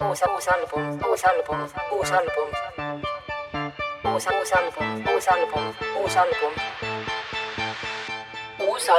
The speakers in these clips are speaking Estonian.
Usa, usa, usa, usa, usa, usa, usa, usa, usa, usa,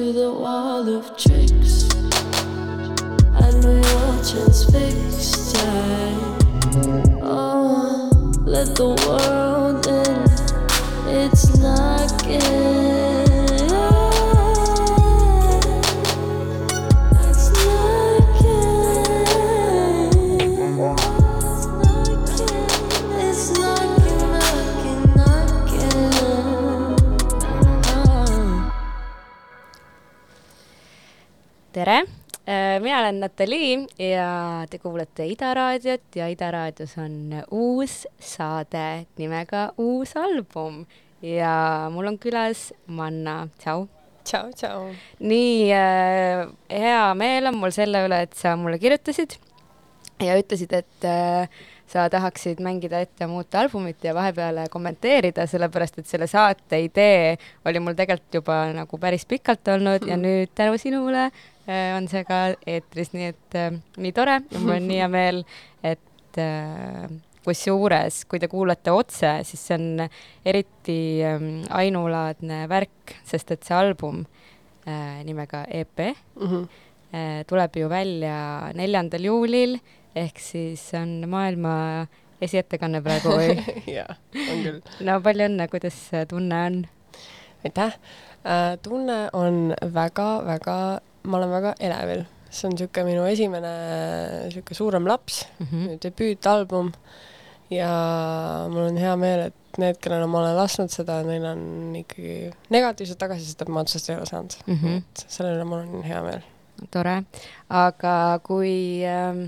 uus, uus album, uus album, uus album. uus, uus album, uus album, uus album. uus album. olen Natalii ja te kuulate Ida raadiot ja Ida raadios on uus saade nimega Uus album ja mul on külas Manna, tšau. tšau, tšau. nii äh, hea meel on mul selle üle, et sa mulle kirjutasid ja ütlesid, et äh, sa tahaksid mängida ette muuta albumit ja vahepeal kommenteerida, sellepärast et selle saate idee oli mul tegelikult juba nagu päris pikalt olnud mm. ja nüüd tänu sinule on see ka eetris, nii et äh, nii tore ja mul on nii hea meel, et äh, kusjuures, kui te kuulate otse, siis see on eriti ähm, ainulaadne värk, sest et see album äh, nimega EP mm. -hmm. äh, tuleb ju välja neljandal juulil, ehk siis on maailma esiettekanne praegu või? jaa, on küll. no palju õnne, kuidas tunne on? aitäh äh,. Tunne on väga-väga, ma olen väga elevil. see on niisugune minu esimene niisugune suurem laps mm, -hmm. debüütalbum ja mul on hea meel, et need, kellele ma olen lasknud seda, neil on ikkagi negatiivset tagasisidet ma otsest ei ole saanud mm. -hmm. et selle üle mul on hea meel. tore, aga kui äh,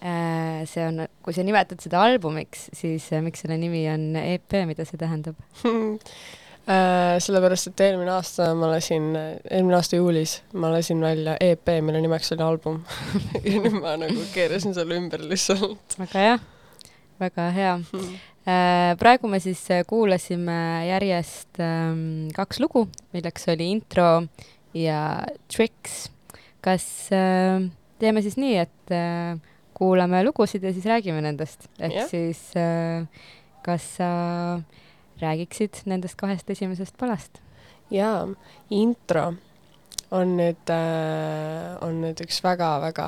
Äh, see on, kui sa nimetad seda albumiks, siis äh, miks selle nimi on EP, mida see tähendab äh, sellepärast, et eelmine aasta ma lasin, eelmine aasta juulis ma lasin välja EP, mille nimeks oli album ja nüüd ma nagu keerasin selle ümber lihtsalt. väga hea, väga hea hmm. praegu me siis kuulasime järjest ähm, kaks lugu, milleks oli intro ja Tricks. kas äh, teeme siis nii, et äh, kuulame lugusid ja siis räägime nendest. ehk yeah. siis äh, kas sa räägiksid nendest kahest esimesest palast? jaa, intro on nüüd äh,, on nüüd üks väga-väga,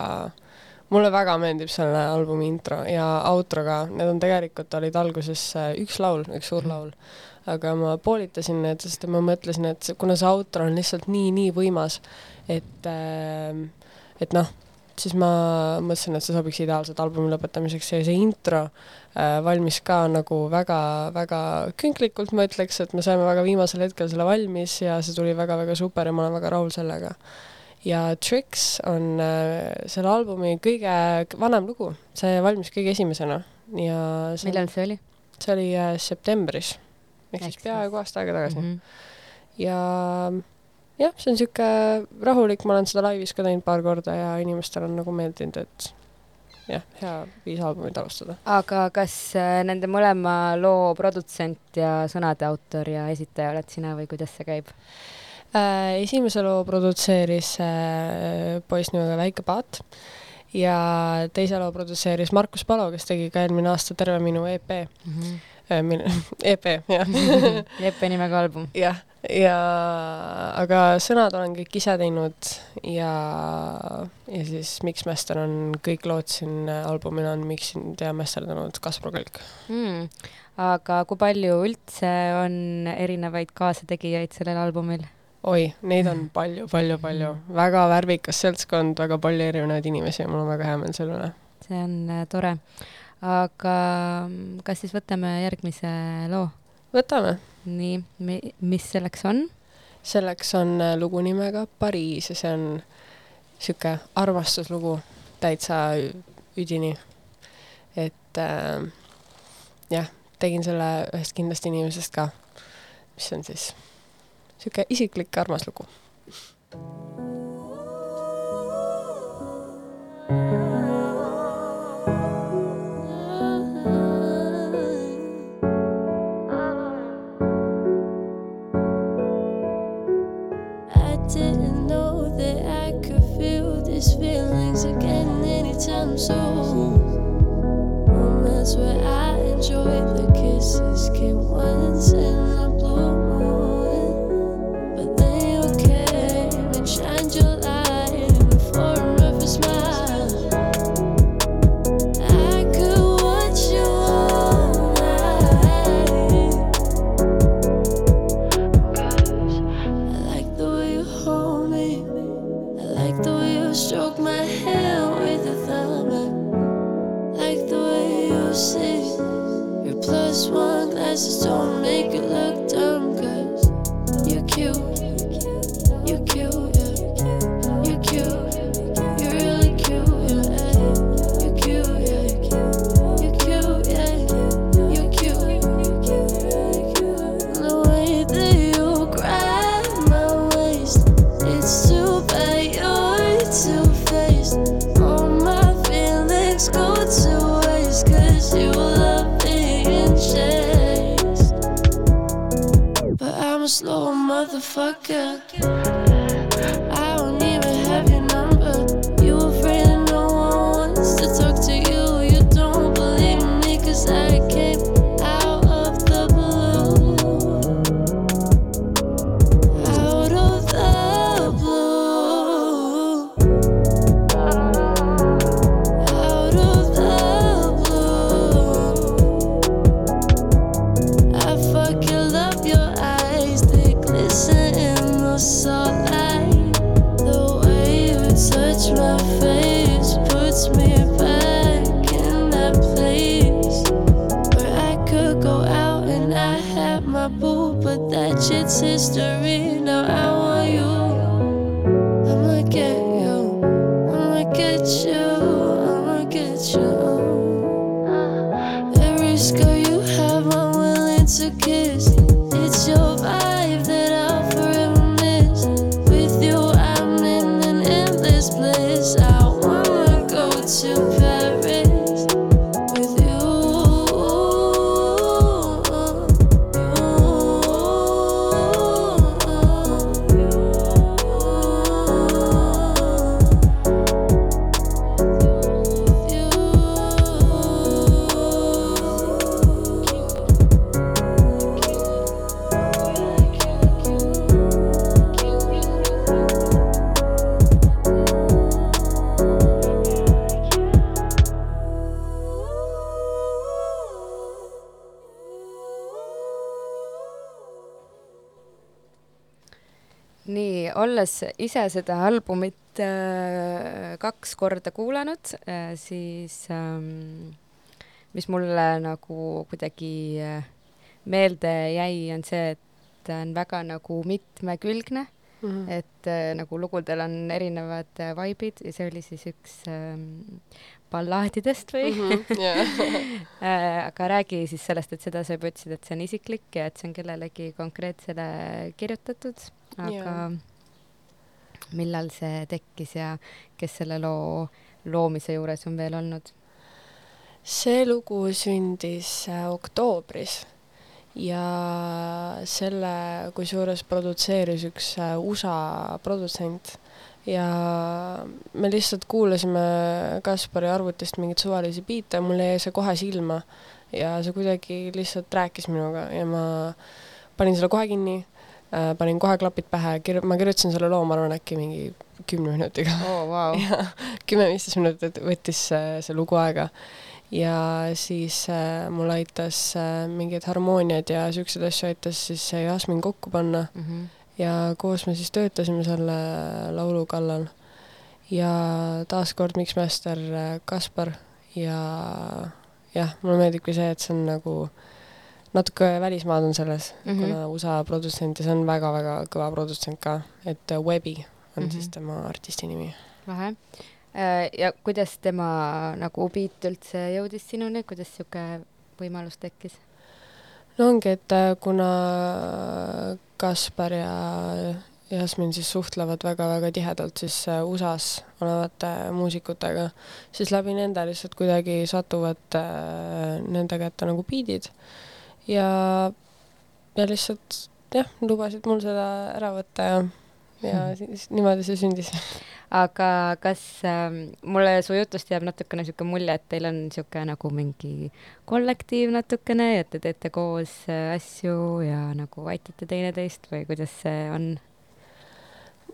mulle väga meeldib selle albumi intro ja outro ka, need on tegelikult, olid alguses äh, üks laul, üks suur laul, aga ma poolitasin need, sest ma mõtlesin, et kuna see outro on lihtsalt nii-nii võimas, et äh, et noh, siis ma mõtlesin, et see sobiks ideaalselt albumi lõpetamiseks ja see intro äh, valmis ka nagu väga-väga künklikult, ma ütleks, et me saime väga viimasel hetkel selle valmis ja see tuli väga-väga super ja ma olen väga rahul sellega. ja Tricks on äh, selle albumi kõige vanem lugu, see valmis kõige esimesena ja see, millal see oli? see oli äh, septembris, ehk siis peaaegu aasta aega tagasi mm. -hmm. ja jah, see on niisugune rahulik, ma olen seda laivis ka teinud paar korda ja inimestele on nagu meeldinud, et jah, hea viis albumit alustada. aga kas äh, nende mõlema loo produtsent ja sõnade autor ja esitaja oled sina või kuidas see käib äh,? esimese loo produtseeris äh, poiss nimega Väike Paat ja teise loo produtseeris Markus Palo, kes tegi ka eelmine aasta terve minu EP mm. -hmm. Äh, EP, jah EP nimega album. jah ja aga sõnad olen kõik ise teinud ja, ja siis Mixmaster on kõik lood siin albumil on miksinud ja masterdanud Kaspar Kõlk mm.. aga kui palju üldse on erinevaid kaasategijaid sellel albumil? oi, neid on palju, palju, palju, väga värvikas seltskond, väga palju erinevaid inimesi ja mul on väga hea meel selle üle. see on äh, tore. Aga mm, kas siis võtame järgmise loo? võtame nii, mis selleks on? selleks on äh, lugu nimega Pariis ja see on niisugune armastuslugu täitsa üdini. et äh, jah, tegin selle ühest kindlasti inimesest ka, mis on siis niisugune isiklik armas lugu. have time so home. That's where I enjoy the kisses. Came once and Fuck fucker. Olles ise seda albumit äh, kaks korda kuulanud äh,, siis ähm, mis mulle nagu kuidagi äh, meelde jäi, on see, et ta on väga nagu mitmekülgne, Mhm. et äh, nagu lugudel on erinevad äh, vaibid ja see oli siis üks ähm, ballaadidest või mm? Jah. Äh, aga räägi siis sellest, et seda sa juba ütlesid, et see on isiklik ja et see on kellelegi konkreetsele kirjutatud, aga Jaa. Millal see tekkis ja kes selle loo loomise juures on veel olnud? see lugu sündis äh, oktoobris ja selle kusjuures produtseeris üks äh, USA produtsent ja me lihtsalt kuulasime Kaspari arvutist mingeid suvalisi biite mulle jäi see kohe silma ja see kuidagi lihtsalt rääkis minuga ja ma panin selle kohe kinni panin kohe klapid pähe, kir-, ma kirjutasin selle loo, ma arvan, äkki mingi kümne minutiga oo, vau. kümme-viisteist minutit võttis see, see lugu aega ja siis äh, mul aitas äh, mingeid harmooniaid ja siukseid asju aitas siis Jasmin kokku panna Mhm. ja koos me siis töötasime selle laulu kallal. ja taaskord Mixmaster äh, Kaspar ja jah, mulle meeldibki see, et see on nagu natuke välismaad on selles mm, Mhm. -hmm. kuna USA produtsent ja see on väga-väga kõva produtsent ka, et äh, Webby on mm Mhm. -hmm. siis tema artisti nimi. lahe. ja kuidas tema nagu beat üldse jõudis sinuni, kuidas sihuke võimalus tekkis? no ongi, et äh, kuna Kaspar ja Jasmin siis suhtlevad väga-väga tihedalt siis äh, USA-s olevate muusikutega, siis läbi nende lihtsalt kuidagi satuvad äh, nende kätte nagu biidid ja, ja lihtsalt jah, lubasid mul seda ära võtta ja, ja siis niimoodi see sündis. aga kas äh, mulle su jutust jääb natukene niisugune mulje, et teil on niisugune nagu mingi kollektiiv natukene ja te teete koos äh, asju ja nagu aitate teineteist või kuidas see on?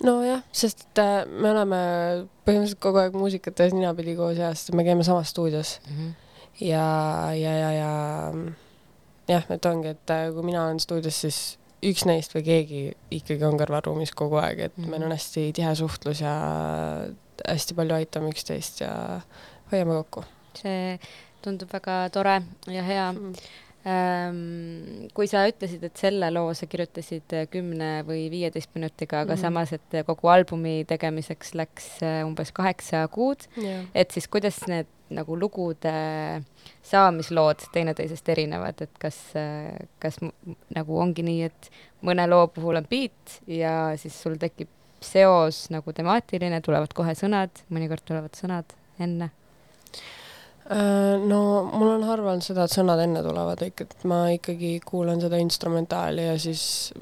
nojah, sest et äh, me oleme põhimõtteliselt kogu aeg muusikat tehes ninapidi koos ja sest me käime samas stuudios mm. -hmm. ja, ja, ja, ja jah, et ongi, et äh, kui mina olen stuudios, siis üks neist või keegi ikkagi on kõrvalruumis kogu aeg, et -hmm. meil on hästi tihe suhtlus ja hästi palju aitame üksteist ja hoiame kokku see tundub väga tore ja hea mm.. Ähm, kui sa ütlesid, et selle loo sa kirjutasid äh, kümne või viieteist minutiga, aga mm. -hmm. samas, et äh, kogu albumi tegemiseks läks äh, umbes kaheksa kuud, Yeah. et siis kuidas need nagu lugude saamislood teineteisest erinevad, et kas, kas nagu ongi nii, et mõne loo puhul on beat ja siis sul tekib seos nagu temaatiline, tulevad kohe sõnad, mõnikord tulevad sõnad enne no mul on harva olnud seda, et sõnad enne tulevad, et ma ikkagi kuulan seda instrumentaali ja siis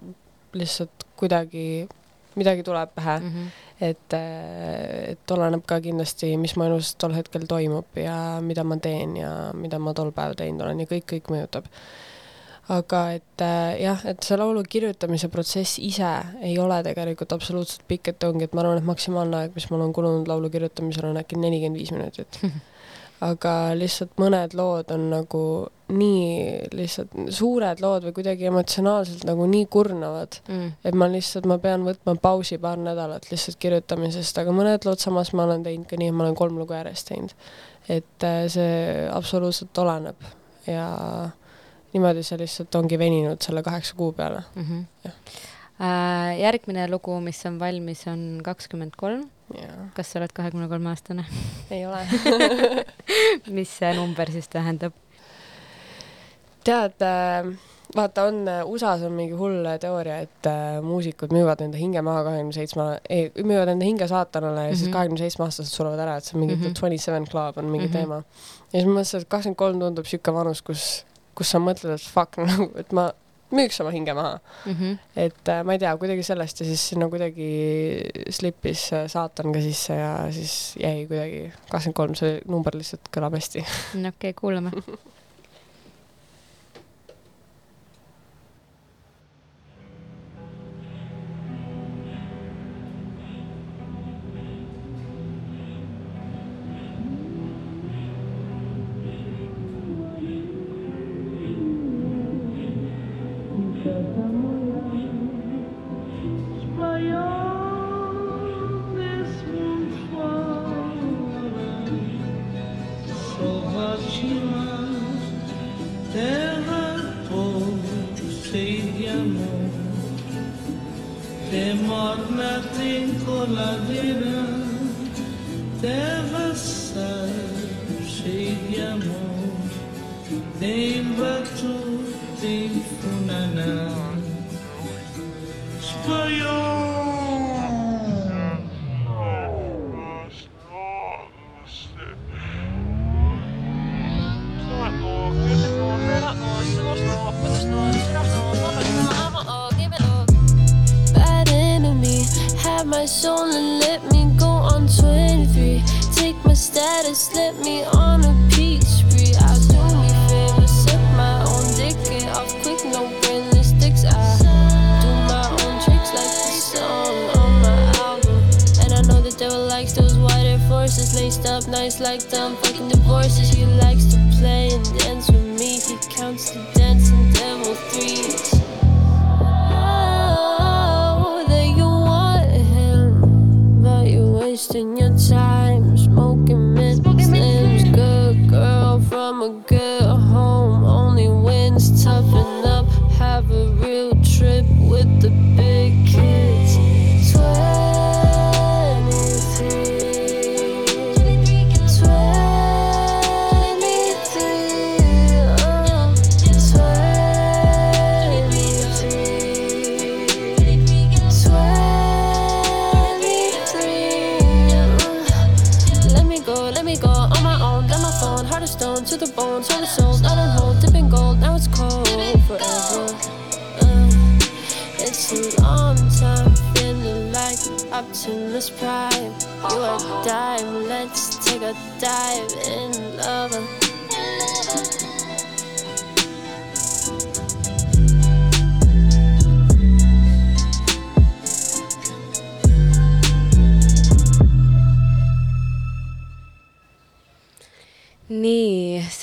lihtsalt kuidagi midagi tuleb pähe mm. -hmm. et, äh, et oleneb ka kindlasti, mis mu elus tol hetkel toimub ja mida ma teen ja mida ma tol päeval teinud olen ja kõik, kõik mõjutab. aga et äh, jah, et see laulu kirjutamise protsess ise ei ole tegelikult absoluutselt pikk, et ongi, et ma arvan, et maksimaalne aeg, mis mul on kulunud laulu kirjutamisel, on äkki nelikümmend viis minutit aga lihtsalt mõned lood on nagu nii lihtsalt suured lood või kuidagi emotsionaalselt nagu nii kurnavad mm. et ma lihtsalt, ma pean võtma pausi paar nädalat lihtsalt kirjutamisest, aga mõned lood samas ma olen teinud ka nii, et ma olen kolm lugu järjest teinud. et äh, see absoluutselt oleneb ja, niimoodi see lihtsalt ongi veninud selle kaheksa kuu peale. mm. -hmm. Jah. Äh, järgmine lugu, mis on valmis, on kakskümmend kolm. Kas sa oled kahekümne kolme aastane? ei ole. mis see number siis tähendab? tead, vaata, on USA-s on mingi hull teooria, et äh, muusikud müüvad enda hinge maha kahekümne seitsme, ei, müüvad enda hinge saatanale ja mm -hmm. siis Mhm. kahekümne seitsme aastased surevad ära, et see on mingi Mhm. Twenty Seven Club on mingi mm. -hmm. teema. ja siis ma mõtlesin, et kakskümmend kolm tundub sihuke vanus, kus, kus sa mõtled, et fuck nagu, et ma müüks oma hinge maha. mm. -hmm. et äh, ma ei tea, kuidagi sellest ja siis sinna kuidagi slipis äh, saatan ka sisse ja siis jäi kuidagi kakskümmend kolm, see number lihtsalt kõlab hästi. no okei okay,, kuulame. Bad enemy, have my soul and let me go on 23. Take my status, let me on a nights like them fucking divorces.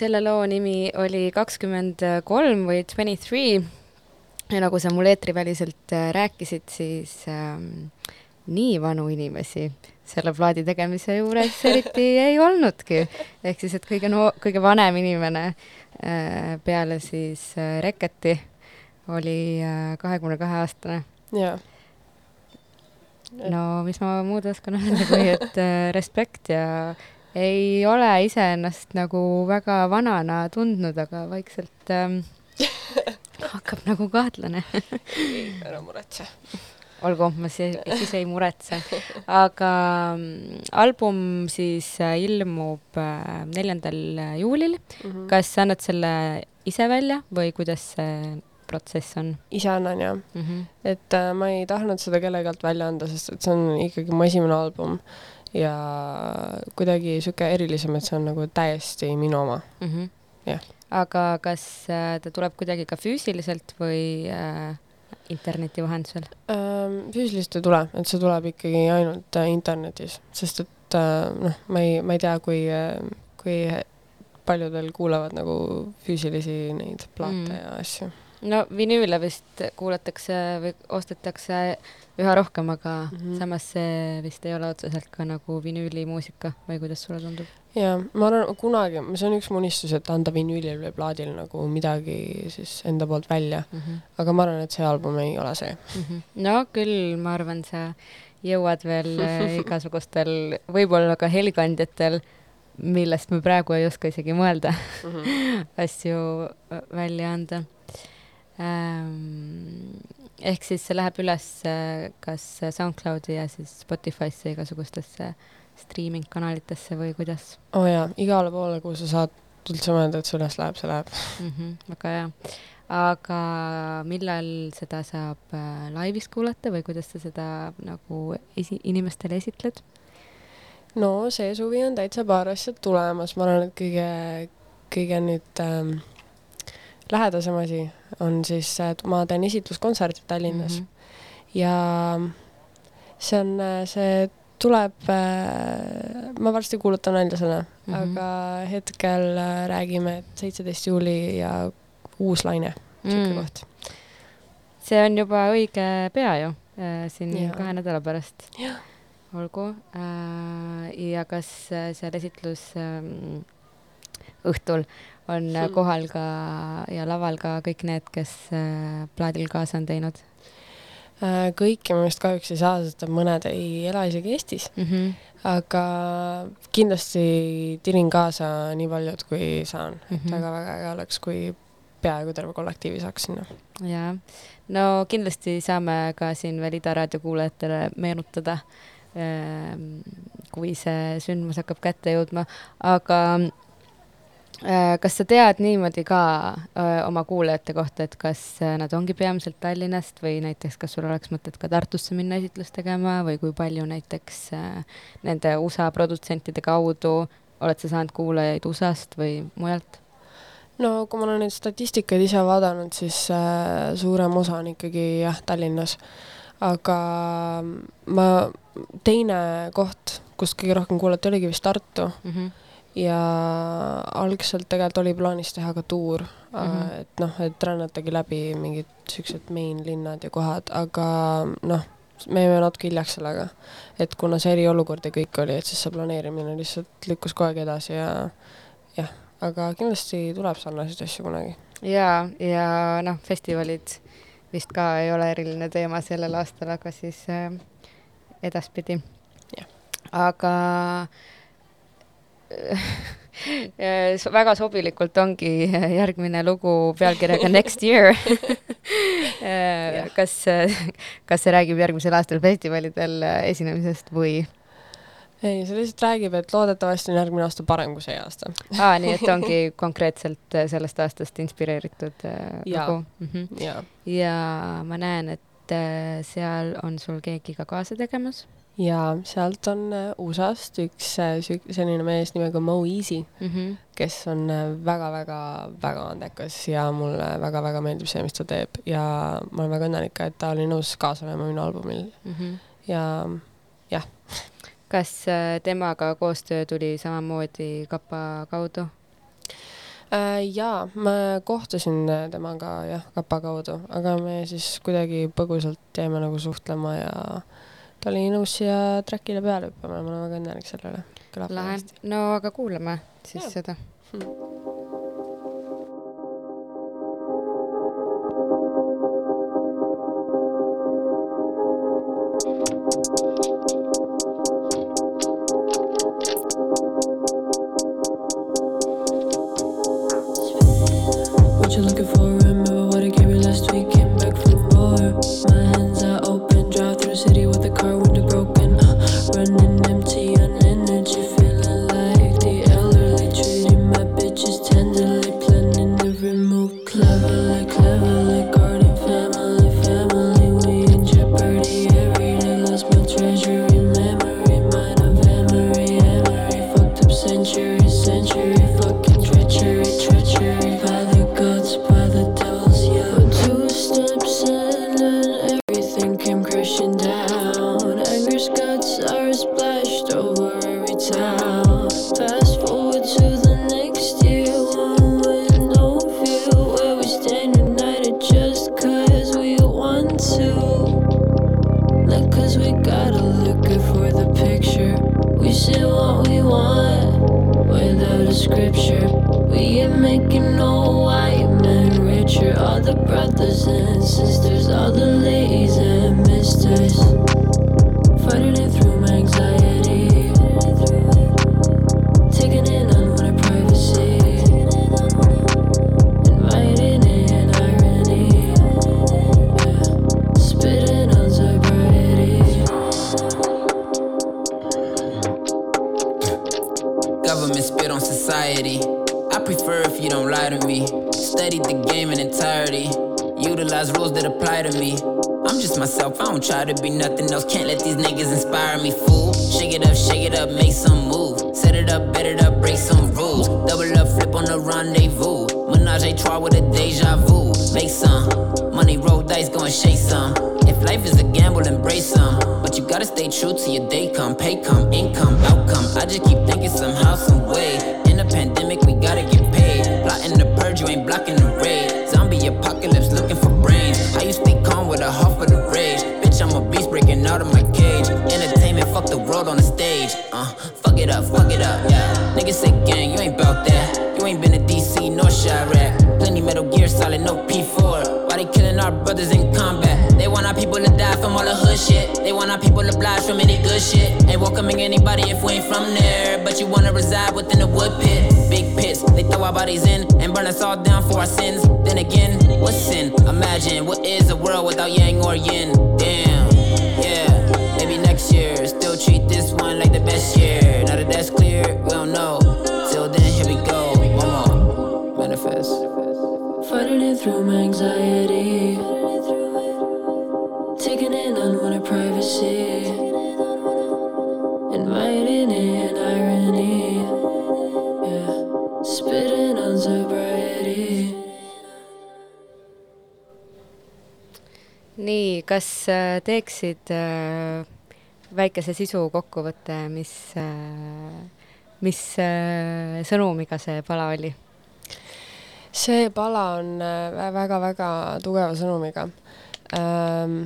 Selle loo nimi oli kakskümmend kolm või Twenty Three ja nagu sa mul eetriväliselt äh, rääkisid, siis ähm, nii vanu inimesi selle plaadi tegemise juures eriti ei olnudki. ehk siis, et kõige no-, kõige vanem inimene äh, peale siis äh, Reketi oli kahekümne kahe aastane. jaa. no mis ma muud oskan öelda, kui et äh, respekt ja ei ole iseennast nagu väga vanana tundnud, aga vaikselt ähm, hakkab nagu kahtlane. ära muretse. olgu, ma siis, siis ei muretse. aga mm, album siis äh, ilmub äh, neljandal juulil. Mhm. kas sa annad selle ise välja või kuidas see protsess on ise annan jah, mm? -hmm. et äh, ma ei tahtnud seda kellegi alt välja anda, sest et see on ikkagi mu esimene album ja kuidagi sihuke erilisem, et see on nagu täiesti minu oma. Mm -hmm. Jah. aga kas äh, ta tuleb kuidagi ka füüsiliselt või äh, interneti vahendusel Ähm, füüsiliselt ei tule, et see tuleb ikkagi ainult äh, internetis, sest et äh, noh, ma ei, ma ei tea, kui, kui paljudel kuulavad nagu füüsilisi neid plaate mm. ja asju. No vinüüle vist kuulatakse või ostetakse üha rohkem, aga mm. -hmm. samas see vist ei ole otseselt ka nagu vinüülimuusika või kuidas sulle tundub ja ma arvan, kunagi, see on üks mu unistus, et anda vinüülil või plaadil nagu midagi siis enda poolt välja, mm? -hmm. aga ma arvan, et see album ei ole see. Mm -hmm. no küll, ma arvan, sa jõuad veel äh, igasugustel, võib-olla ka helikandjatel, millest me praegu ei oska isegi mõelda, asju äh, välja anda. Ehk siis see läheb üles äh, kas SoundCloudi ja siis Spotify'sse igasugustesse streaming kanalitesse või kuidas oo oh jaa, igale poole, kuhu sa saad üldse mõelda, et see üles läheb, see läheb. mm? -hmm, väga hea. aga millal seda saab äh, laivis kuulata või kuidas sa seda nagu esi-, inimestele esitled no see suvi on täitsa paar asja tulemas, ma arvan, et kõige, kõige nüüd ähm, lähedasem asi on siis, et ma teen esitluskontserti Tallinnas mm mm? -hmm. ja see on, see tuleb, ma varsti kuulutan välja selle mm. -hmm. aga hetkel äh, räägime, et seitseteist juuli ja uus laine, sihuke Mm. koht. see on juba õige pea ju, siin Jaa. kahe nädala pärast olgu. ja kas äh, seal esitlus ähm, õhtul on kohal ka ja laval ka kõik need, kes äh, plaadil kaasa on teinud Äh, kõiki ma vist kahjuks ei saa, sest mõned ei ela isegi Eestis, mm? -hmm. aga kindlasti tirin kaasa nii palju, et kui saan mm. -hmm. Mhm. et väga-väga äge oleks, kui peaaegu terve kollektiivi saaks sinna. jaa, no kindlasti saame ka siin veel Ida raadio kuulajatele meenutada, kui see sündmus hakkab kätte jõudma, aga kas sa tead niimoodi ka öö, oma kuulajate kohta, et kas äh, nad ongi peamiselt Tallinnast või näiteks kas sul oleks mõtet ka Tartusse minna esitlust tegema või kui palju näiteks äh, nende USA produtsentide kaudu oled sa saanud kuulajaid USA-st või mujalt? no kui ma olen neid statistikaid ise vaadanud, siis äh, suurem osa on ikkagi jah, Tallinnas. aga ma, teine koht, kust kõige rohkem kuulati, oligi vist Tartu Mm -hmm. Ja algselt tegelikult oli plaanis teha ka tuur mm. -hmm. et noh, et rännatagi läbi mingid siuksed main linnad ja kohad, aga noh, me jäime natuke hiljaks sellega. et kuna see eriolukord ja kõik oli, et siis see planeerimine lihtsalt lükkus kogu aeg edasi ja jah, aga kindlasti tuleb sarnaseid asju kunagi. ja, ja noh, festivalid vist ka ei ole eriline teema sellel aastal, aga siis äh, edaspidi aga väga sobilikult ongi järgmine lugu pealkirjaga Next Year. Jah. kas, kas see räägib järgmisel aastal festivalidel äh, esinemisest või? ei, see lihtsalt räägib, et loodetavasti on järgmine aasta parem kui see aasta. aa, nii et ongi konkreetselt äh, sellest aastast inspireeritud äh, Jaa. lugu mm. -hmm. ja, ja ma näen, et äh, seal on sul keegi ka kaasa tegemas ja sealt on äh, USA-st üks äh, selline mees nimega Mo Easy, mm. -hmm. kes on äh, väga-väga-väga andekas ja mulle väga-väga meeldib see, mis ta teeb ja ma olen väga õnnelik et ta oli nõus kaasa olema minu albumil Mm -hmm. ja kas äh, temaga koostöö tuli samamoodi kapa kaudu äh, jaa, ma kohtusin äh, temaga jah, kapa kaudu, aga me siis kuidagi põgusalt jäime nagu suhtlema ja ta oli nõus siia track'ile peale hüppama ja ma olen väga õnnelik selle üle. lahe no aga kuulame siis Jaa. seda. What brothers in combat? They want our people to die from all the hood shit. They want our people to blast from any good shit. Ain't welcoming anybody if we ain't from there. But you wanna reside within the wood pit. Big pits, they throw our bodies in and burn us all down for our sins. Then again, what's sin? Imagine what is a world without yang or yin? Damn, yeah. Maybe next year, still treat this one like the best year. Now that that's clear, we don't know. Till then, here we go. One more. Manifest. Fighting it through my anxiety. Privacy. Inviting in irony. Yeah. Spitting on sobriety. nii, kas äh, teeksid äh, väikese sisu kokkuvõtte, mis äh,, mis äh, sõnumiga see pala oli? see pala on väga-väga tugeva sõnumiga ähm,.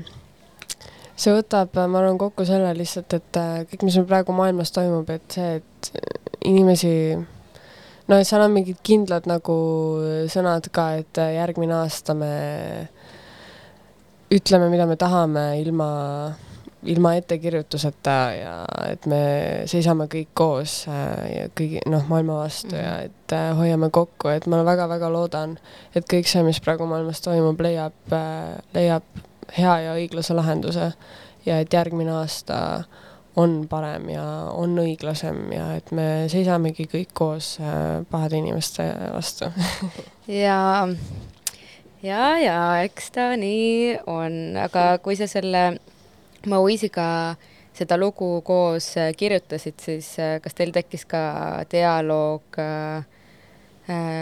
See võtab, ma arvan, kokku selle lihtsalt, et äh, kõik, mis meil praegu maailmas toimub, et see, et inimesi no et seal on mingid kindlad nagu sõnad ka, et äh, järgmine aasta me ütleme, mida me tahame ilma, ilma ettekirjutuseta ja et me seisame kõik koos äh, ja kõigi, noh, maailma vastu mm -hmm. ja et äh, hoiame kokku, et ma väga-väga loodan, et kõik see, mis praegu maailmas toimub, leiab äh,, leiab hea ja õiglase lahenduse ja et järgmine aasta on parem ja on õiglasem ja et me seisamegi kõik koos äh, pahade inimeste vastu. Ja, ja, ja eks ta nii on, aga kui sa selle Moise'iga seda lugu koos äh, kirjutasid, siis äh, kas teil tekkis ka dialoog äh,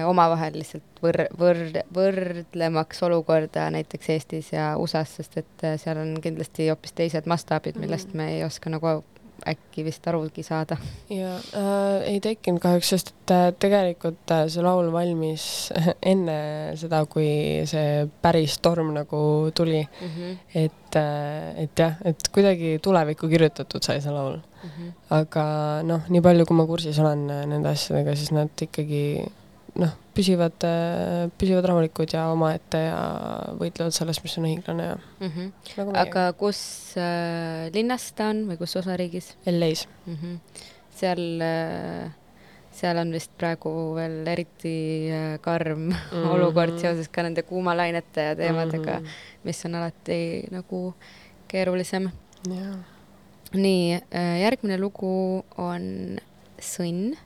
omavahel lihtsalt võr-, võr-, võrdlemaks olukorda näiteks Eestis ja USA-s, sest et äh, seal on kindlasti hoopis teised mastaabid, millest me ei oska nagu äkki vist arugi saada ja äh, ei tekkinud kahjuks, sest et äh, tegelikult äh, see laul valmis enne seda, kui see päris torm nagu tuli, mm. -hmm. et äh,, et jah, et kuidagi tulevikku kirjutatud sai see laul. Mm -hmm. aga noh, nii palju, kui ma kursis olen äh, nende asjadega, siis nad ikkagi noh, püsivad, püsivad rahulikud ja omaette ja võitlevad sellest, mis on õiglane ja Mm -hmm. nagu aga kus äh, linnas ta on või kus osariigis LA-s. mm? -hmm. seal äh,, seal on vist praegu veel eriti äh, karm mm. -hmm. olukord seoses ka nende kuumalainete ja teemadega mm. -hmm. mis on alati nagu keerulisem. jaa, nii, järgmine lugu on Sõnn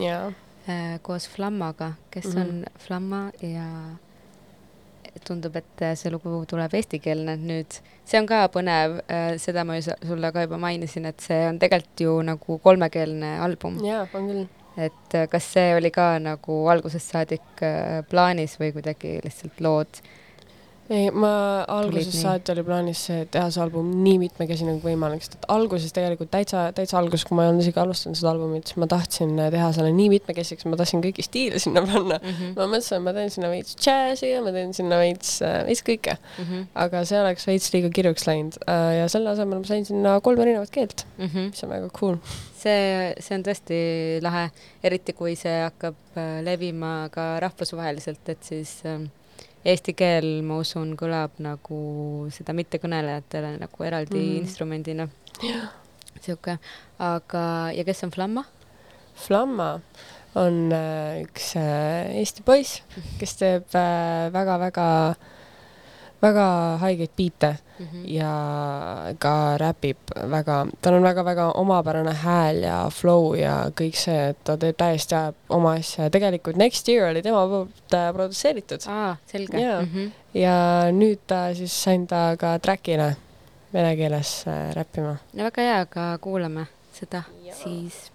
jaa. Äh, koos Flammaga, kes mm. -hmm. on Flamma ja tundub, et see lugu tuleb eestikeelne nüüd. see on ka põnev, seda ma ju sulle ka juba mainisin, et see on tegelikult ju nagu kolmekeelne album, jaa, on küll. et äh, kas see oli ka nagu algusest saadik äh, plaanis või kuidagi lihtsalt lood ei, ma algusest saati oli plaanis teha see album nii mitmekesine kui võimalik, sest et alguses tegelikult täitsa, täitsa alguses, kui ma ei olnud isegi alustanud seda albumit, siis ma tahtsin äh, teha selle nii mitmekesiseks, ma tahtsin kõiki stiile sinna panna mm. -hmm. ma mõtlesin, et ma teen sinna veits džässi ja ma teen sinna veits, veits kõike, Mhm. aga see oleks veits liiga kirjuks läinud äh, ja selle asemel ma sain sinna kolm erinevat keelt, Mhm. mis on väga cool. see, see on tõesti lahe, eriti kui see hakkab äh, levima ka rahvusvaheliselt, et siis äh, eesti keel, ma usun, kõlab nagu seda mittekõnelejatele nagu eraldi mm. instrumendina. sihuke, aga, ja kes on Flamma? Flamma on äh, üks äh, Eesti poiss, kes teeb äh, väga-väga, väga haigeid biite Mhm. ja ka räpib väga, tal on väga-väga omapärane hääl ja flow ja kõik see, et ta teeb täiesti ajab oma asja ja tegelikult Next Year oli tema poolt produtseeritud aa, selge Jaa. mm. -hmm. ja nüüd ta siis sain ta ka track'ile vene keeles äh, räppima. no väga hea, aga kuulame seda ja. siis.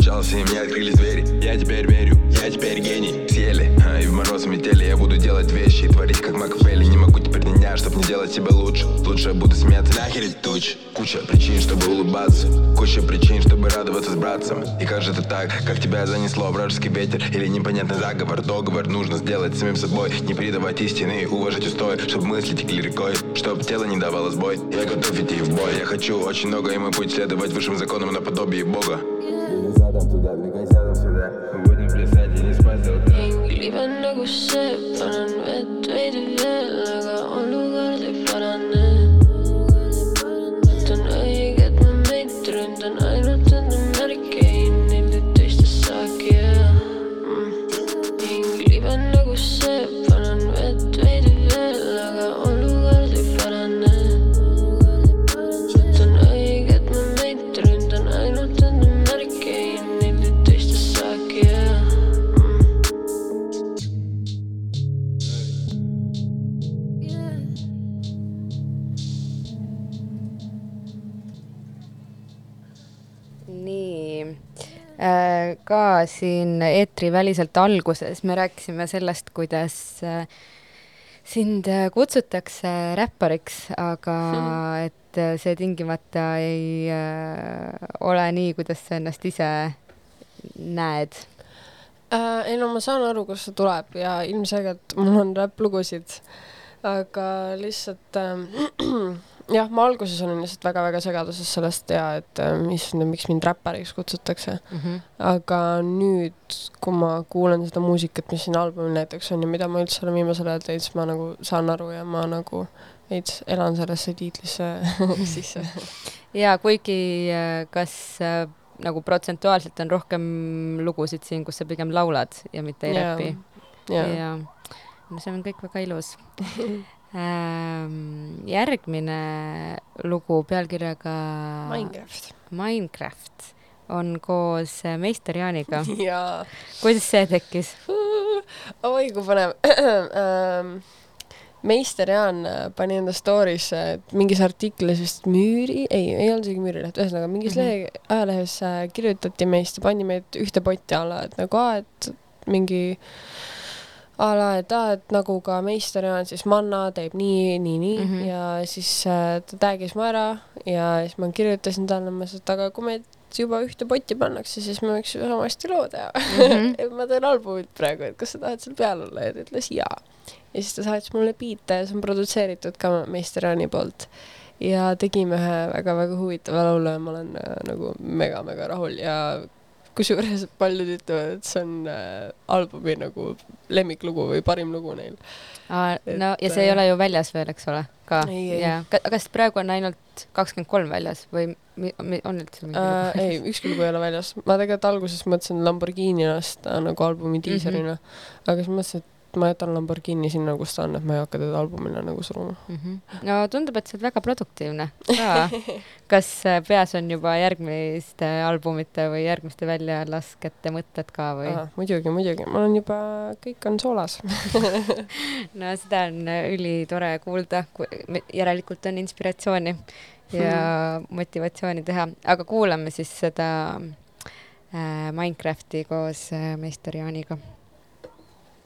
Постучался, и мне открылись двери. Я теперь верю, я теперь гений. Съели, а, и в мороз и метели. Я буду делать вещи и творить как Макфелли Не могу теперь дня, чтоб не делать себя лучше. Лучше буду смеяться. Нахер тучи Куча причин, чтобы улыбаться. Куча причин, чтобы радоваться с братцем. И как же это так, как тебя занесло Вражеский ветер? Или непонятный заговор? Договор нужно сделать самим собой. Не предавать истины, уважать устои Чтобы мысли текли рекой Чтоб тело не давало сбой. Я готов идти в бой. Я хочу очень много, и мой путь следовать высшим законам Наподобие Бога Двигай задом туда, двигай задом сюда Мы будем плясать и не спать до утра hing libeb nagu see , panen vett veidi veel , aga ka siin eetriväliselt alguses me rääkisime sellest, kuidas äh, sind äh, kutsutakse räppariks, aga et äh, see tingimata ei äh, ole nii, kuidas sa ennast ise näed. äh,. ei no ma saan aru, kust see tuleb ja ilmselgelt mul on räpplugusid, aga lihtsalt ähm, jah, ma alguses olin lihtsalt väga-väga segaduses sellest ja et äh, mis, miks mind räppariks kutsutakse, aga nüüd, kui ma kuulan seda muusikat, mis siin albumil näiteks on ja mida ma üldse olen viimasel ajal teinud, siis ma nagu saan aru ja ma nagu veits elan sellesse tiitlisse sisse. ja kuigi äh, kas äh, nagu protsentuaalselt on rohkem lugusid siin, kus sa pigem laulad ja mitte ei Jaa, räpi. jaa. ja no see on kõik väga ilus. järgmine lugu pealkirjaga Minecraft. Minecraft on koos äh, meister Jaaniga. jaa kuidas see tekkis? oi kui põnev ähm, meister Jaan äh, pani enda story'sse et mingis artiklis vist Müüri, ei, ei olnud isegi Müürileht, ühesõnaga mingis mm -hmm. lehe, ajalehes äh, kirjutati meist ja pandi meid ühte potti alla, et nagu aa, et mingi a la, et aa, et nagu ka meister Jaan, siis Manna teeb nii, nii, nii mm. -hmm. ja siis äh, ta tag'is mu ära ja siis ma kirjutasin talle, ma ütlesin, et aga kui meid juba ühte potti pannakse, siis me võiks ju samasti loo teha Mhm. et ma teen albumit praegu, et kas sa tahad seal peal olla ja ta ütles jaa. ja siis ta saatis mulle biite ja see on produtseeritud ka meister Jaani poolt. ja tegime ühe väga-väga huvitava laulu ja ma olen äh, nagu mega-mega rahul ja kusjuures paljud ütlevad, et see on äh, albumi nagu lemmiklugu või parim lugu neil. no Et, ja see ei äh, ole ju väljas veel, eks ole, ka? Ka- kas praegu on ainult kakskümmend kolm väljas või on üldse mingi Äh, ei, ükski lugu ei ole väljas. ma tegelikult alguses mõtlesin Lamborghini lasta nagu albumi diiserina mm, -hmm. aga siis mõtlesin, et ma jätan Lamborghini sinna, kus ta on, et ma ei hakka teda albumile nagu suruma. mm? -hmm. no tundub, et sa oled väga produktiivne ka. kas äh, peas on juba järgmiste albumite või järgmiste väljalaskete mõtted ka või? muidugi, muidugi, mul on juba, kõik on soolas. no seda on äh, ülitore kuulda, järelikult on inspiratsiooni ja motivatsiooni teha, aga kuulame siis seda äh, Minecrafti koos meister Jaaniga.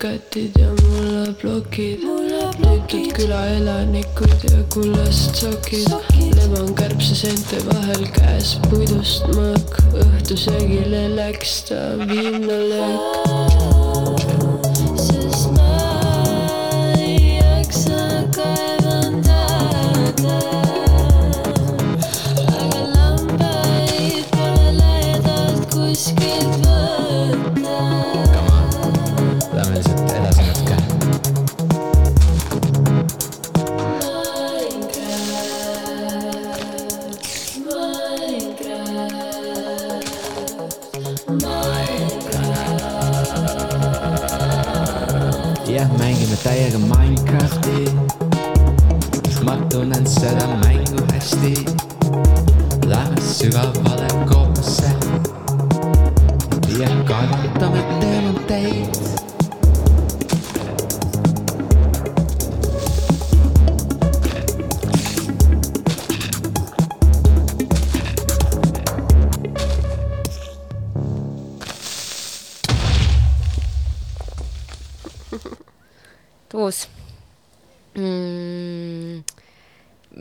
vikatid ja mullaplokid, lüütud külaelanikud ja kullast sokid, leban kärbseseente vahel käes. Puidust mõõk, õhtusöögile läks ta viimne löök.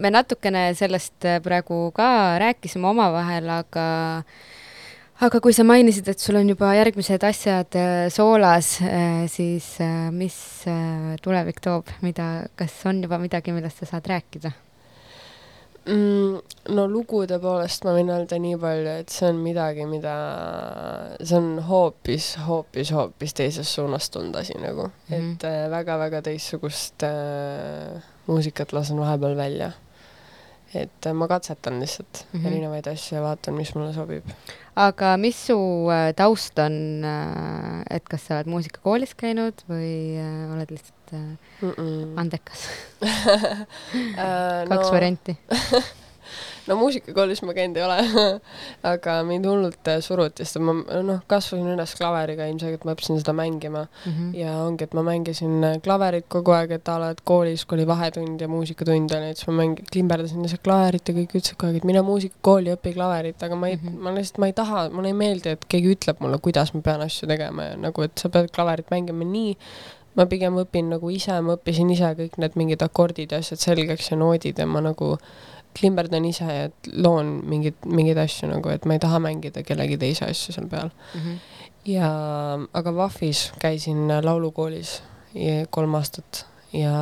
Me natukene sellest äh, praegu ka rääkisime omavahel, aga aga kui sa mainisid, et sul on juba järgmised asjad äh, soolas, siis äh, mis äh, tulevik toob, mida, kas on juba midagi, millest sa saad rääkida? mm,? no lugude poolest ma võin öelda nii palju, et see on midagi, mida, see on hoopis, hoopis, hoopis teises suunas tulnud asi nagu mm. -hmm. et väga-väga teistsugust äh, muusikat lasen vahepeal välja. Et äh, ma katsetan lihtsalt mm. -hmm. erinevaid asju ja vaatan, mis mulle sobib aga mis su äh, taust on, et kas sa oled muusikakoolis käinud või äh, oled lihtsalt äh, mm. -mm. andekas? Äh, kaks no, varianti. no muusikakoolis ma käinud ei ole aga mind hullult äh, suruti, sest ma noh, kasvasin üles klaveriga ilmselgelt ma õppisin seda mängima Mm -hmm. ja ongi, et ma mängisin äh, klaverit kogu aeg, et a la, et koolis, kui oli vahetund ja muusikatund oli, et siis ma mängi-, klimberdasin lihtsalt klaverit ja kõik ütlesid kogu aeg, et mine muusikakooli, õpi klaverit, aga ma ei mm. -hmm. ma lihtsalt, ma ei taha, mulle ei meeldi, et keegi ütleb mulle, kuidas ma pean asju tegema ja nagu, et sa pead klaverit mängima nii, ma pigem õpin nagu ise, ma õppisin ise kõik need mingid akordid ja asjad selgeks ja noodid ja ma nagu klimberdan ise ja loon mingeid, mingeid asju nagu, et ma ei taha mängida kellegi teise asju seal peal Mm -hmm. ja aga VAF-is käisin laulukoolis kolm aastat ja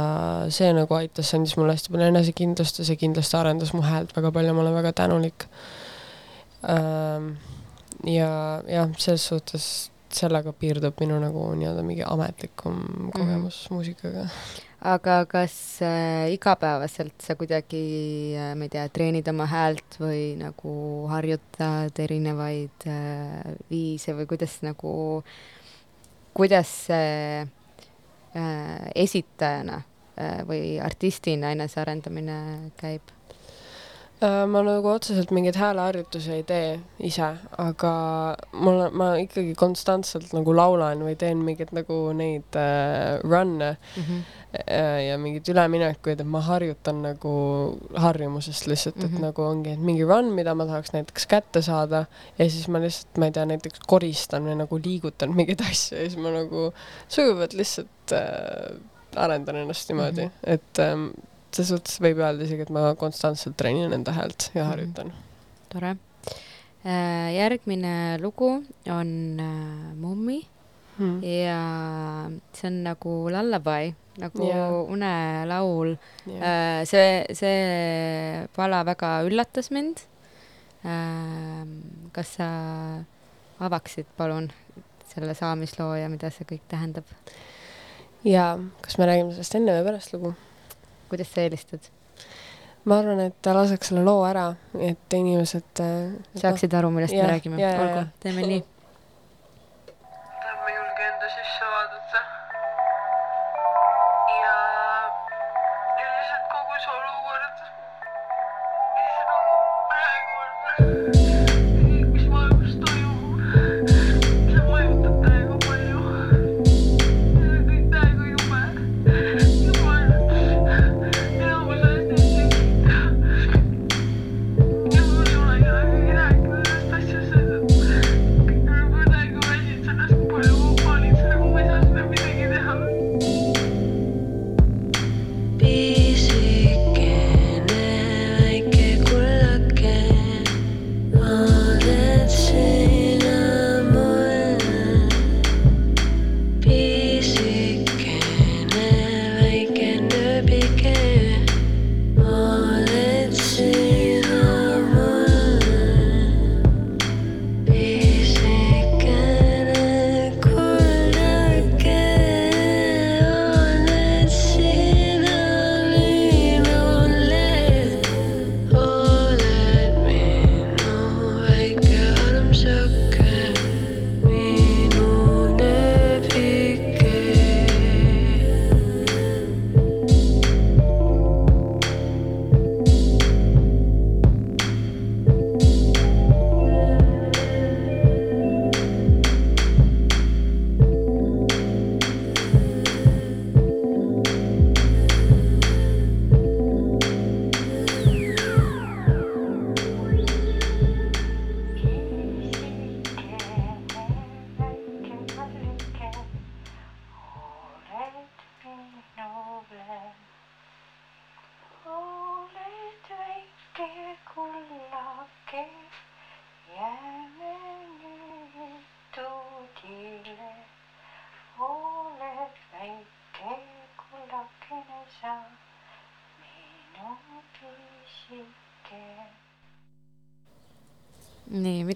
see nagu aitas, see andis mulle hästi palju enesekindlust ja see kindlasti arendas mu häält väga palju, ma olen väga tänulik. ja jah, selles suhtes sellega piirdub minu nagu nii-öelda mingi ametlikum kogemus mm -hmm. muusikaga. Aga kas äh, igapäevaselt sa kuidagi äh,, ma ei tea, treenid oma häält või nagu harjutad erinevaid äh, viise või kuidas nagu, kuidas see äh, esitajana äh, või artistina enesearendamine käib? Äh, ma nagu otseselt mingeid hääleharjutusi ei tee ise, aga mul, ma ikkagi konstantselt nagu laulan või teen mingeid nagu neid äh, run'e mm. -hmm. ja mingeid üleminekuid, et ma harjutan nagu harjumusest lihtsalt mm, -hmm. et nagu ongi, et mingi run, mida ma tahaks näiteks kätte saada ja siis ma lihtsalt, ma ei tea, näiteks koristan või nagu liigutan mingeid asju ja siis ma nagu sujuvalt lihtsalt äh, arendan ennast niimoodi mm, -hmm. et ähm, selles suhtes võib öelda isegi, et ma konstantselt treenin enda häält ja harjutan mm. tore. järgmine lugu on äh, Mummi Hmm. ja see on nagu lullaby, nagu Yeah. unelaul Yeah. Äh, see, see pala väga üllatas mind. kas sa avaksid palun selle saamisloo ja mida see kõik tähendab? ja kas me räägime sellest enne või pärast lugu? Kuidas sa eelistad? ma arvan, et laseks selle loo ära, et inimesed äh, saaksid aru, millest Jah, me räägime. ja, ja, olgu ja., teeme nii.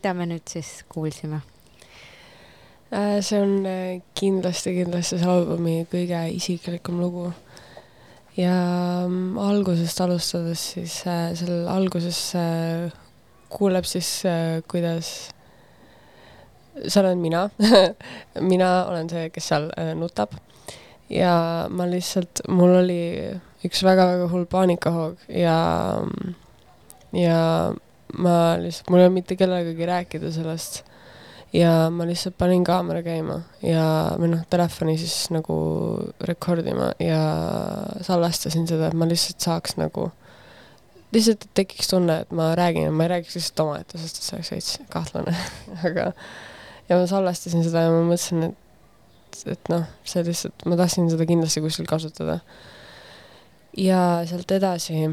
Mida me nüüd siis kuulsime? Äh, see on äh, kindlasti, kindlasti see albumi kõige isiklikum lugu. ja mm, algusest alustades siis äh, seal alguses kuuleb siis kuidas seal olen mina mina olen see, kes seal nutab ja ma lihtsalt, mul oli üks väga-väga hull paanikahoog ja, ja ma lihtsalt, mul ei olnud mitte kellegagi rääkida sellest. ja ma lihtsalt panin kaamera käima ja, või noh, telefoni siis nagu rekordima ja salvestasin seda, et ma lihtsalt saaks nagu, lihtsalt, tekiks tunne, et ma räägin ma ei räägiks lihtsalt omaette, sest see oleks veits kahtlane aga ja ma salvestasin seda ja ma mõtlesin, et, et noh, see lihtsalt, ma tahtsin seda kindlasti kuskil kasutada. ja sealt edasi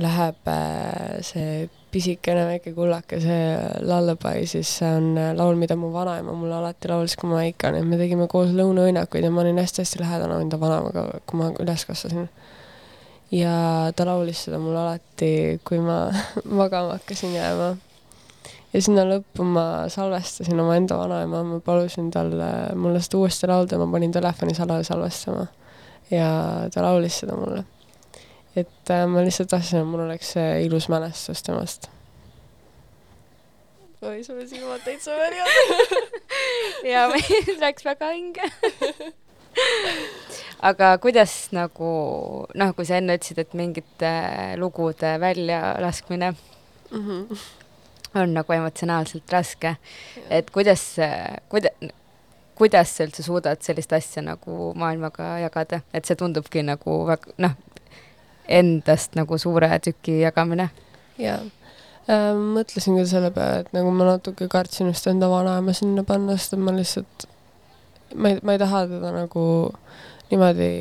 läheb äh, see pisikene väike kullake, see lullaby, siis see on äh, laul, mida mu vanaema mulle alati laulis, kui ma väike olin, me tegime koos lõunaõnnakuid ja ma olin hästi-hästi lähedane enda vanaemaga, kui ma üles kasvasin. ja ta laulis seda mulle alati, kui ma magama hakkasin jääma ja sinna lõppu ma salvestasin omaenda vanaema, ma palusin talle mulle seda uuesti laulda, ma panin telefoni salaja salvestama. ja ta laulis seda mulle. Et äh, ma lihtsalt tahtsin, et mul oleks see ilus mälestus temast. oi, sul on silmad täitsa märjad. ja meil läks väga hinge aga kuidas nagu noh, kui sa enne ütlesid, et mingite lugude väljalaskmine mm -hmm. on nagu emotsionaalselt raske, et kuidas, kuida-, kuidas sa üldse suudad sellist asja nagu maailmaga jagada, et see tundubki nagu väga noh, endast nagu suure tüki jagamine. jaa äh,, mõtlesin ka selle peale, et nagu ma natuke kartsin just enda vanaema sinna panna, sest et ma lihtsalt, ma ei, ma ei taha teda nagu niimoodi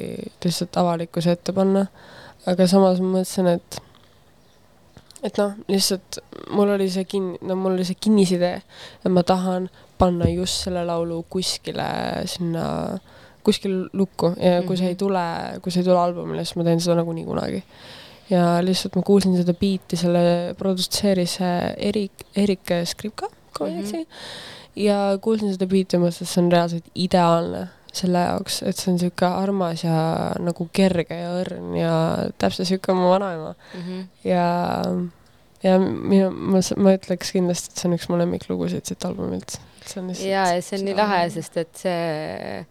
lihtsalt avalikkuse ette panna, aga samas ma mõtlesin, et et noh, lihtsalt mul oli see kin-, no mul oli see kinnisidee, et ma tahan panna just selle laulu kuskile sinna, kuskil lukku ja kui see ei Mhm. tule, kui see ei tule albumile, siis ma teen seda nagunii kunagi. ja lihtsalt ma kuulsin seda biiti, selle produtseeris Erik, Erik Skripka, kui ma ei eksi mm. -hmm. ja kuulsin seda biiti ja mõtlesin, et see on reaalselt ideaalne selle jaoks, et see on niisugune armas ja nagu kerge ja õrn ja täpselt niisugune mu vanaema Mm -hmm. ja, ja minu, ma, ma ütleks kindlasti, et see on üks mu lemmiklugusid siit albumilt. ja, ja see on nii lahe, sest et see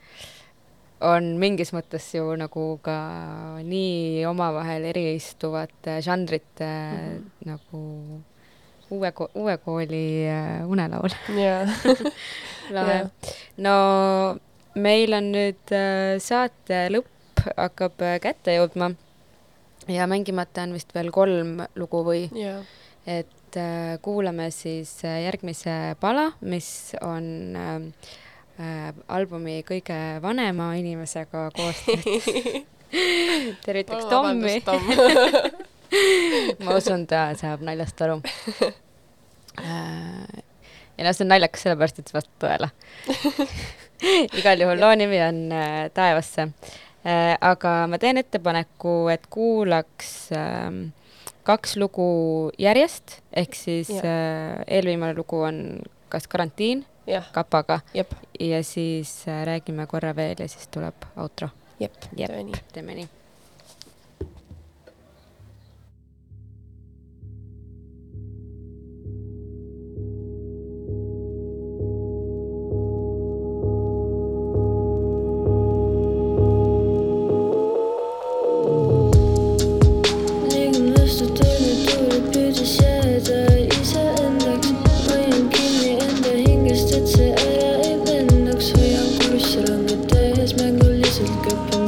on mingis mõttes ju nagu ka nii omavahel eriistuvate žanrite mm -hmm. nagu uue uue kooli äh, unelaul. lahe no meil on nüüd äh, saate lõpp hakkab äh, kätte jõudma ja mängimata on vist veel kolm lugu või jaa. et äh, kuulame siis äh, järgmise pala, mis on äh, äh, albumi kõige vanema inimesega koostatud tervitaks Tommi. ma usun, ta saab naljast aru. Äh, ja noh, see on naljakas sellepärast, et see vastab tõele. igal juhul loo nimi on äh, Taevasse. aga ma teen ettepaneku, et kuulaks ähm, kaks lugu järjest, ehk siis Jah. äh, eelviimane lugu on kas Karantiin Kapaga ja siis äh, räägime korra veel ja siis tuleb outro. jep, Jep. teeme nii.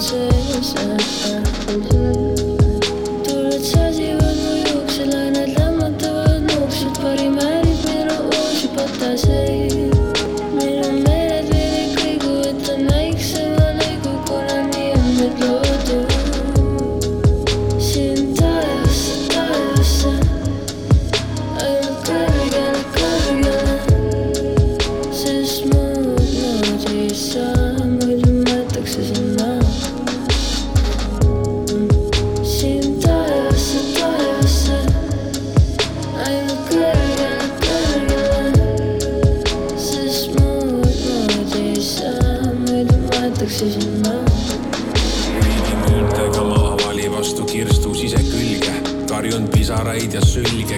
是什么？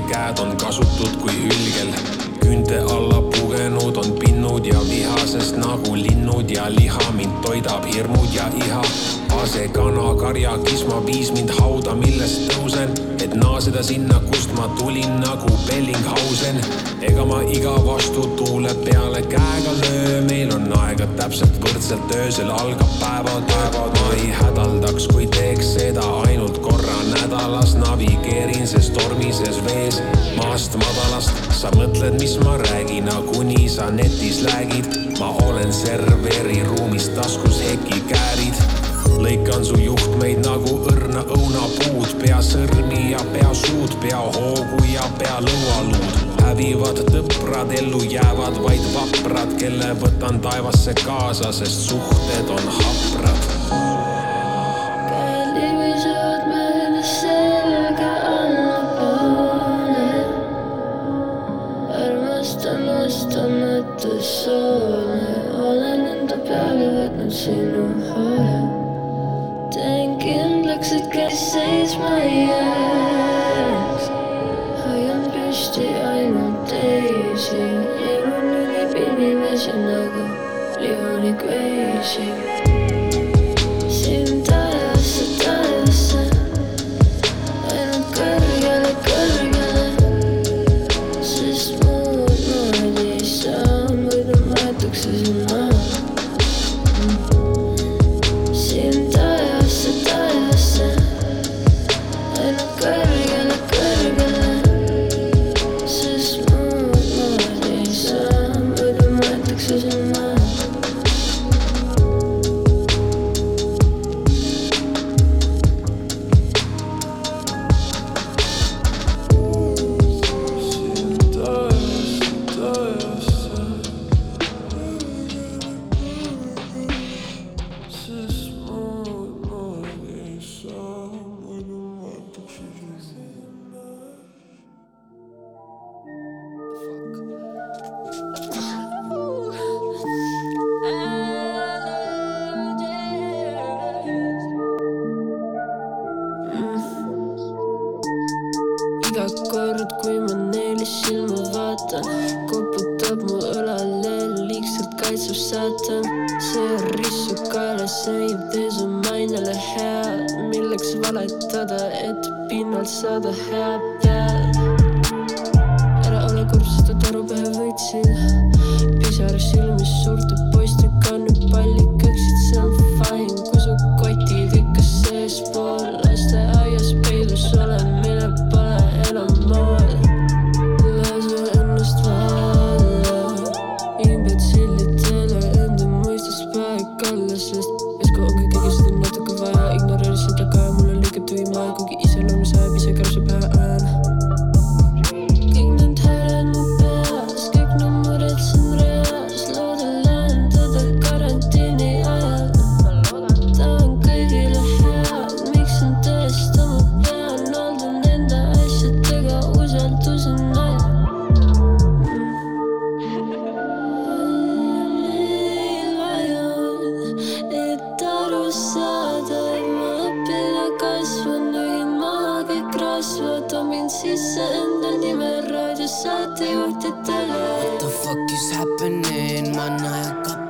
Käed on kasutud kui hülgel. küünte alla pugenud on pinnud ja vihasest nagu linnud ja liha mind toidab hirmud ja iha. Ase kana karja kisma viis mind hauda, millest tõusen, et naaseda sinna, kust ma tulin nagu Bellinghausen. ega ma iga vastutuule peale käega löö, meil on aega täpselt võrdselt, öösel algab päevatöö. ma ei hädaldaks, kui teeks seda ainult korra nädalas, navigeerin ses tormises vees maast madalast. sa mõtled, mis ma räägin, kuni sa netis läägid. ma olen serveri ruumis taskus hekikäärid lõikan su juhtmeid nagu õrna õunapuud, pea sõrmi ja pea suud, pea hoogu ja pea lõualuud. hävivad tõprad, ellu jäävad vaid vaprad, kelle võtan taevasse kaasa, sest suhted on haprad. käed libisevad mööda selga allapoole. armastan vastamatu soole, olen enda peale võtnud sinu sees my eyes. Hayal geçti aynen değişik Yerin yine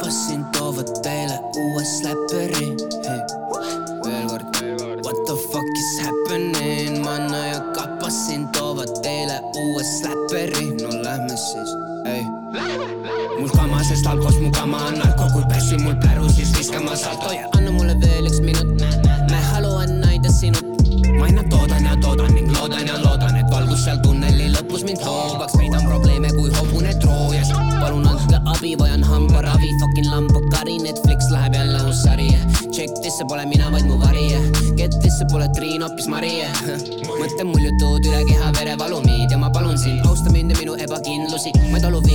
ja kapasin Triin, hoopis Marie. mõtlen mul jutud üle keha verevalumid ja ma palun sind, austa mind ja minu ebakindlusi. ma ei talu vingumist,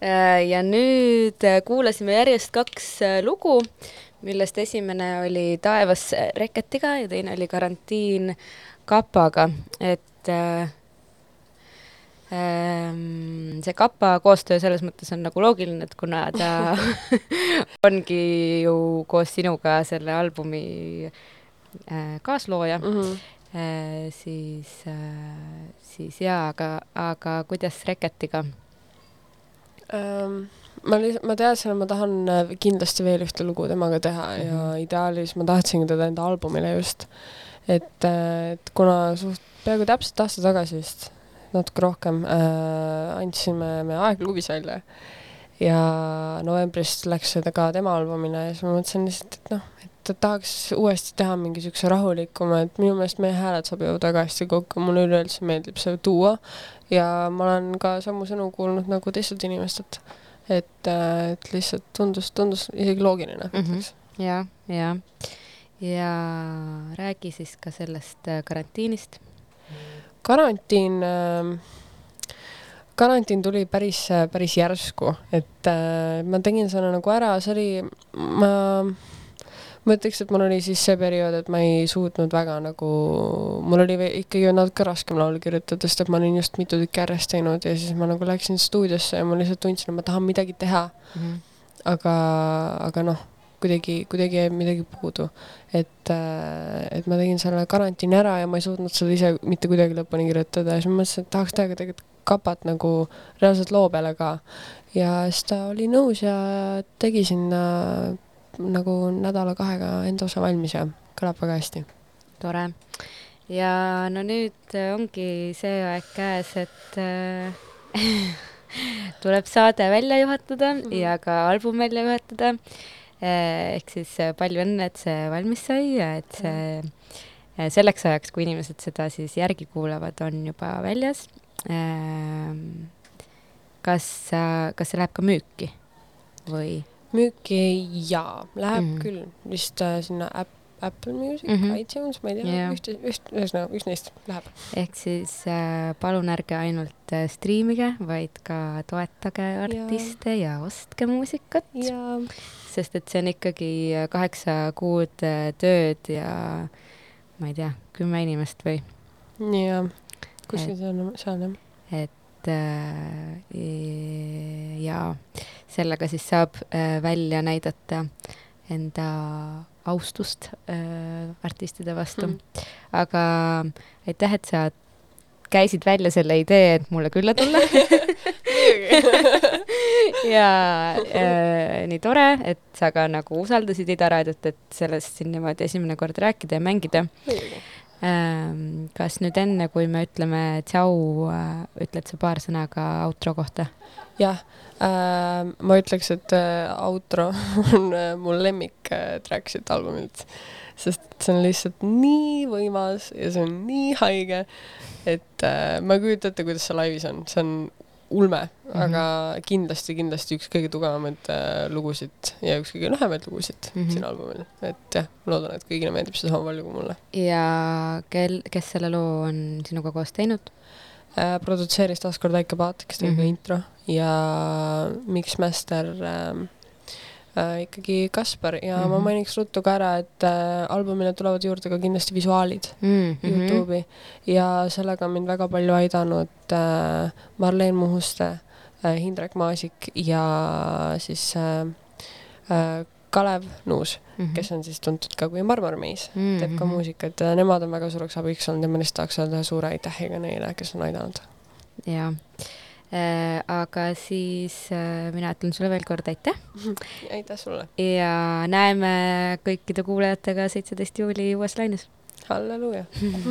ja nüüd äh, kuulasime järjest kaks äh, lugu, millest esimene oli Taevas Reketiga ja teine oli Karantiin Kapaga, et äh, ähm, see Kapa koostöö selles mõttes on nagu loogiline, et kuna ta ongi ju koos sinuga selle albumi äh, kaaslooja mm. -hmm. Äh, siis äh,, siis jaa, aga, aga kuidas Reketiga? Ähm, ma lihtsalt, ma teadsin, et ma tahan äh, kindlasti veel ühte lugu temaga teha mm -hmm. ja Mhm. ideaalis ma tahtsingi teda enda albumile just. et, et kuna suht peaaegu täpselt aasta tagasi vist, natuke rohkem äh,, andsime me Aegluubis välja ja novembris läks see ka tema albumile ja siis ma mõtlesin lihtsalt, et noh, et tahaks uuesti teha mingi siukse rahulikuma, et minu meelest meie hääled sobivad väga hästi kokku, mulle üleüldse meeldib see duo ja ma olen ka samu sõnu kuulnud nagu teistelt inimestelt. et, et lihtsalt tundus, tundus isegi loogiline mm, ütleks. ja, ja, ja räägi siis ka sellest äh, karantiinist. karantiin äh,, karantiin tuli päris, päris järsku, et äh, ma tegin selle nagu ära, see oli, ma, ma ütleks, et mul oli siis see periood, et ma ei suutnud väga nagu, mul oli ikkagi natuke raskem laulu kirjutada, sest et ma olin just mitu tükki järjest teinud ja siis ma nagu läksin stuudiosse ja ma lihtsalt tundsin, et ma tahan midagi teha, aga, aga noh, kuidagi, kuidagi jäi midagi puudu. et, et ma tegin selle karantiini ära ja ma ei suutnud seda ise mitte kuidagi lõpuni kirjutada ja siis ma mõtlesin, et tahaks teha ka tegelikult kapat nagu reaalselt loo peale ka. ja siis ta oli nõus ja tegi sinna nagu nädala-kahega enda osa valmis ja kõlab väga hästi. tore. ja no nüüd äh, ongi see aeg käes, et äh, tuleb saade välja juhatada mm -hmm. ja ka album välja juhatada. ehk siis äh, palju õnne, et see valmis sai ja et see äh, selleks ajaks, kui inimesed seda siis järgi kuulavad, on juba väljas. kas, kas see läheb ka müüki või? Müüki jaa, läheb mm. -hmm. küll vist äh, sinna App, Apple Music mm. -hmm. iTunes, ma ei tea Jah. yeah., ühte, üht, ühesõnaga üks neist läheb. ehk siis äh, palun ärge ainult äh, striimige, vaid ka toetage artiste ja, ja ostke muusikat, sest et see on ikkagi äh, kaheksa kuud äh, tööd ja ma ei tea, kümme inimest või, ja kuskil seal on, seal jah. et äh, e- ja sellega siis saab äh, välja näidata enda austust äh, artistide vastu mm.. aga aitäh, et sa käisid välja selle idee, et mulle külla tulla. ja äh, nii tore, et sa ka nagu usaldasid Ida raadiot, et sellest siin niimoodi esimene kord rääkida ja mängida. Ähm, kas nüüd enne, kui me ütleme tšau, ütled sa paar sõna ka outro kohta? jah äh,, ma ütleks, et äh, outro on äh, mu lemmik äh, track siit albumilt, sest see on lihtsalt nii võimas ja see on nii haige, et äh, ma ei kujuta ette, kuidas see laivis on, see on ulme mm, Mhm. -hmm. aga kindlasti, kindlasti üks kõige tugevamaid äh, lugusid ja üks kõige lühemaid lugusid mm Mhm. -hmm. siin albumil, et jah, ma loodan, et kõigile meeldib see sama palju kui mulle ja kel, kes selle loo on sinuga koos teinud? äh,. produtseeris taaskord Väike Paat, kes tegi mm Mhm. -hmm. intro ja Mixmaster äh, äh, ikkagi Kaspar ja mm -hmm. ma Mhm. mainiks ruttu ka ära, et äh, albumile tulevad juurde ka kindlasti visuaalid Mm -hmm. Youtube'i ja sellega on mind väga palju aidanud äh, Marleen Muhuste äh,, Hindrek Maasik ja siis äh, äh, Kalev Nuus mm, -hmm. kes on siis tuntud ka kui Marmormees mm, -hmm. teeb ka muusikat ja nemad on väga suureks abiks olnud ja ma lihtsalt tahaks öelda suure aitähiga neile, kes on aidanud. jaa. Aga siis äh, mina ütlen sulle veel kord aitäh aitäh sulle. ja näeme kõikide kuulajatega seitseteist juuli uues laines. halleluuja.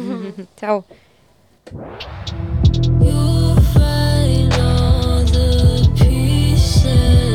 tšau. You'll find all the pieces